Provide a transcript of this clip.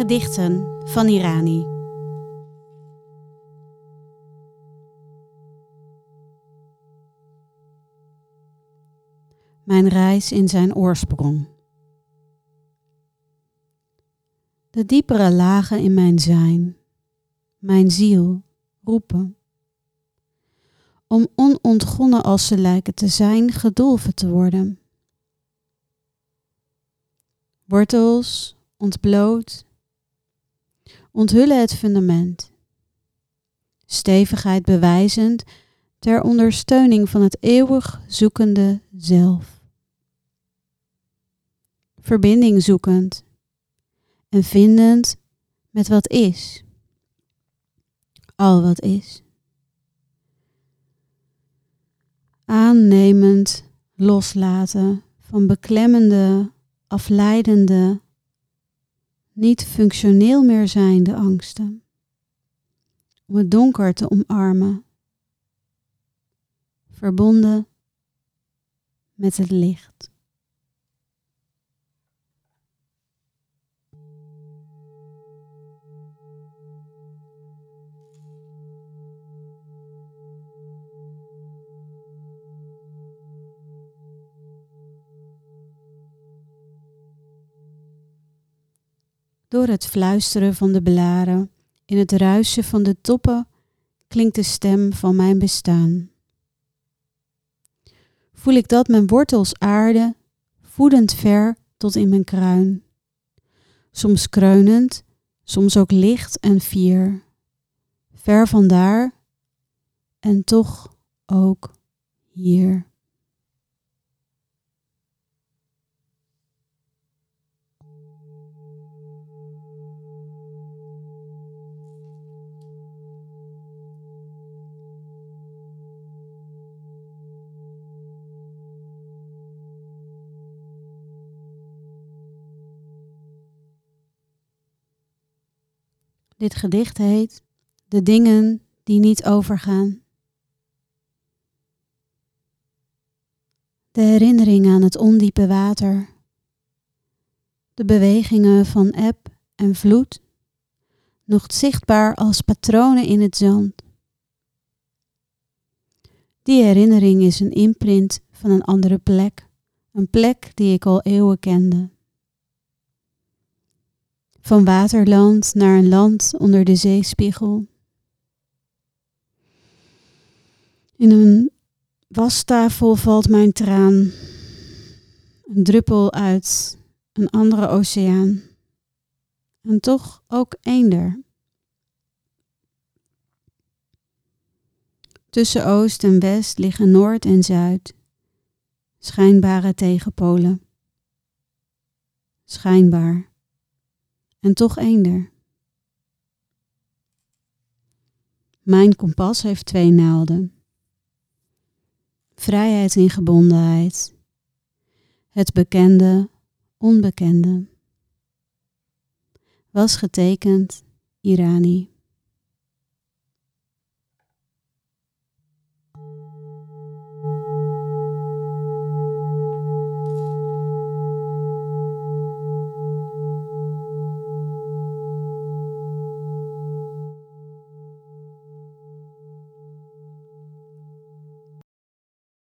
Gedichten van Irani. Mijn reis in zijn oorsprong. De diepere lagen in mijn zijn, mijn ziel, roepen. Om onontgonnen als ze lijken te zijn, gedolven te worden. Wortels, ontbloot, onthullen het fundament. Stevigheid bewijzend ter ondersteuning van het eeuwig zoekende zelf. Verbinding zoekend en vindend met wat is. Al wat is. Aannemend loslaten van beklemmende, afleidende, niet functioneel meer zijnde angsten. Om het donker te omarmen. Verbonden met het licht. Door het fluisteren van de blaren, in het ruisen van de toppen, klinkt de stem van mijn bestaan. Voel ik dat mijn wortels aarde, voedend ver tot in mijn kruin. Soms kreunend, soms ook licht en fier. Ver vandaar en toch ook hier. Dit gedicht heet De dingen die niet overgaan. De herinnering aan het ondiepe water. De bewegingen van eb en vloed, nog zichtbaar als patronen in het zand. Die herinnering is een imprint van een andere plek, een plek die ik al eeuwen kende. Van waterland naar een land onder de zeespiegel. In een wastafel valt mijn traan, een druppel uit een andere oceaan. En toch ook eender. Tussen oost en west liggen noord en zuid, schijnbare tegenpolen. Schijnbaar en toch eender. Mijn kompas heeft twee naalden. Vrijheid in gebondenheid. Het bekende, onbekende. Was getekend Irani.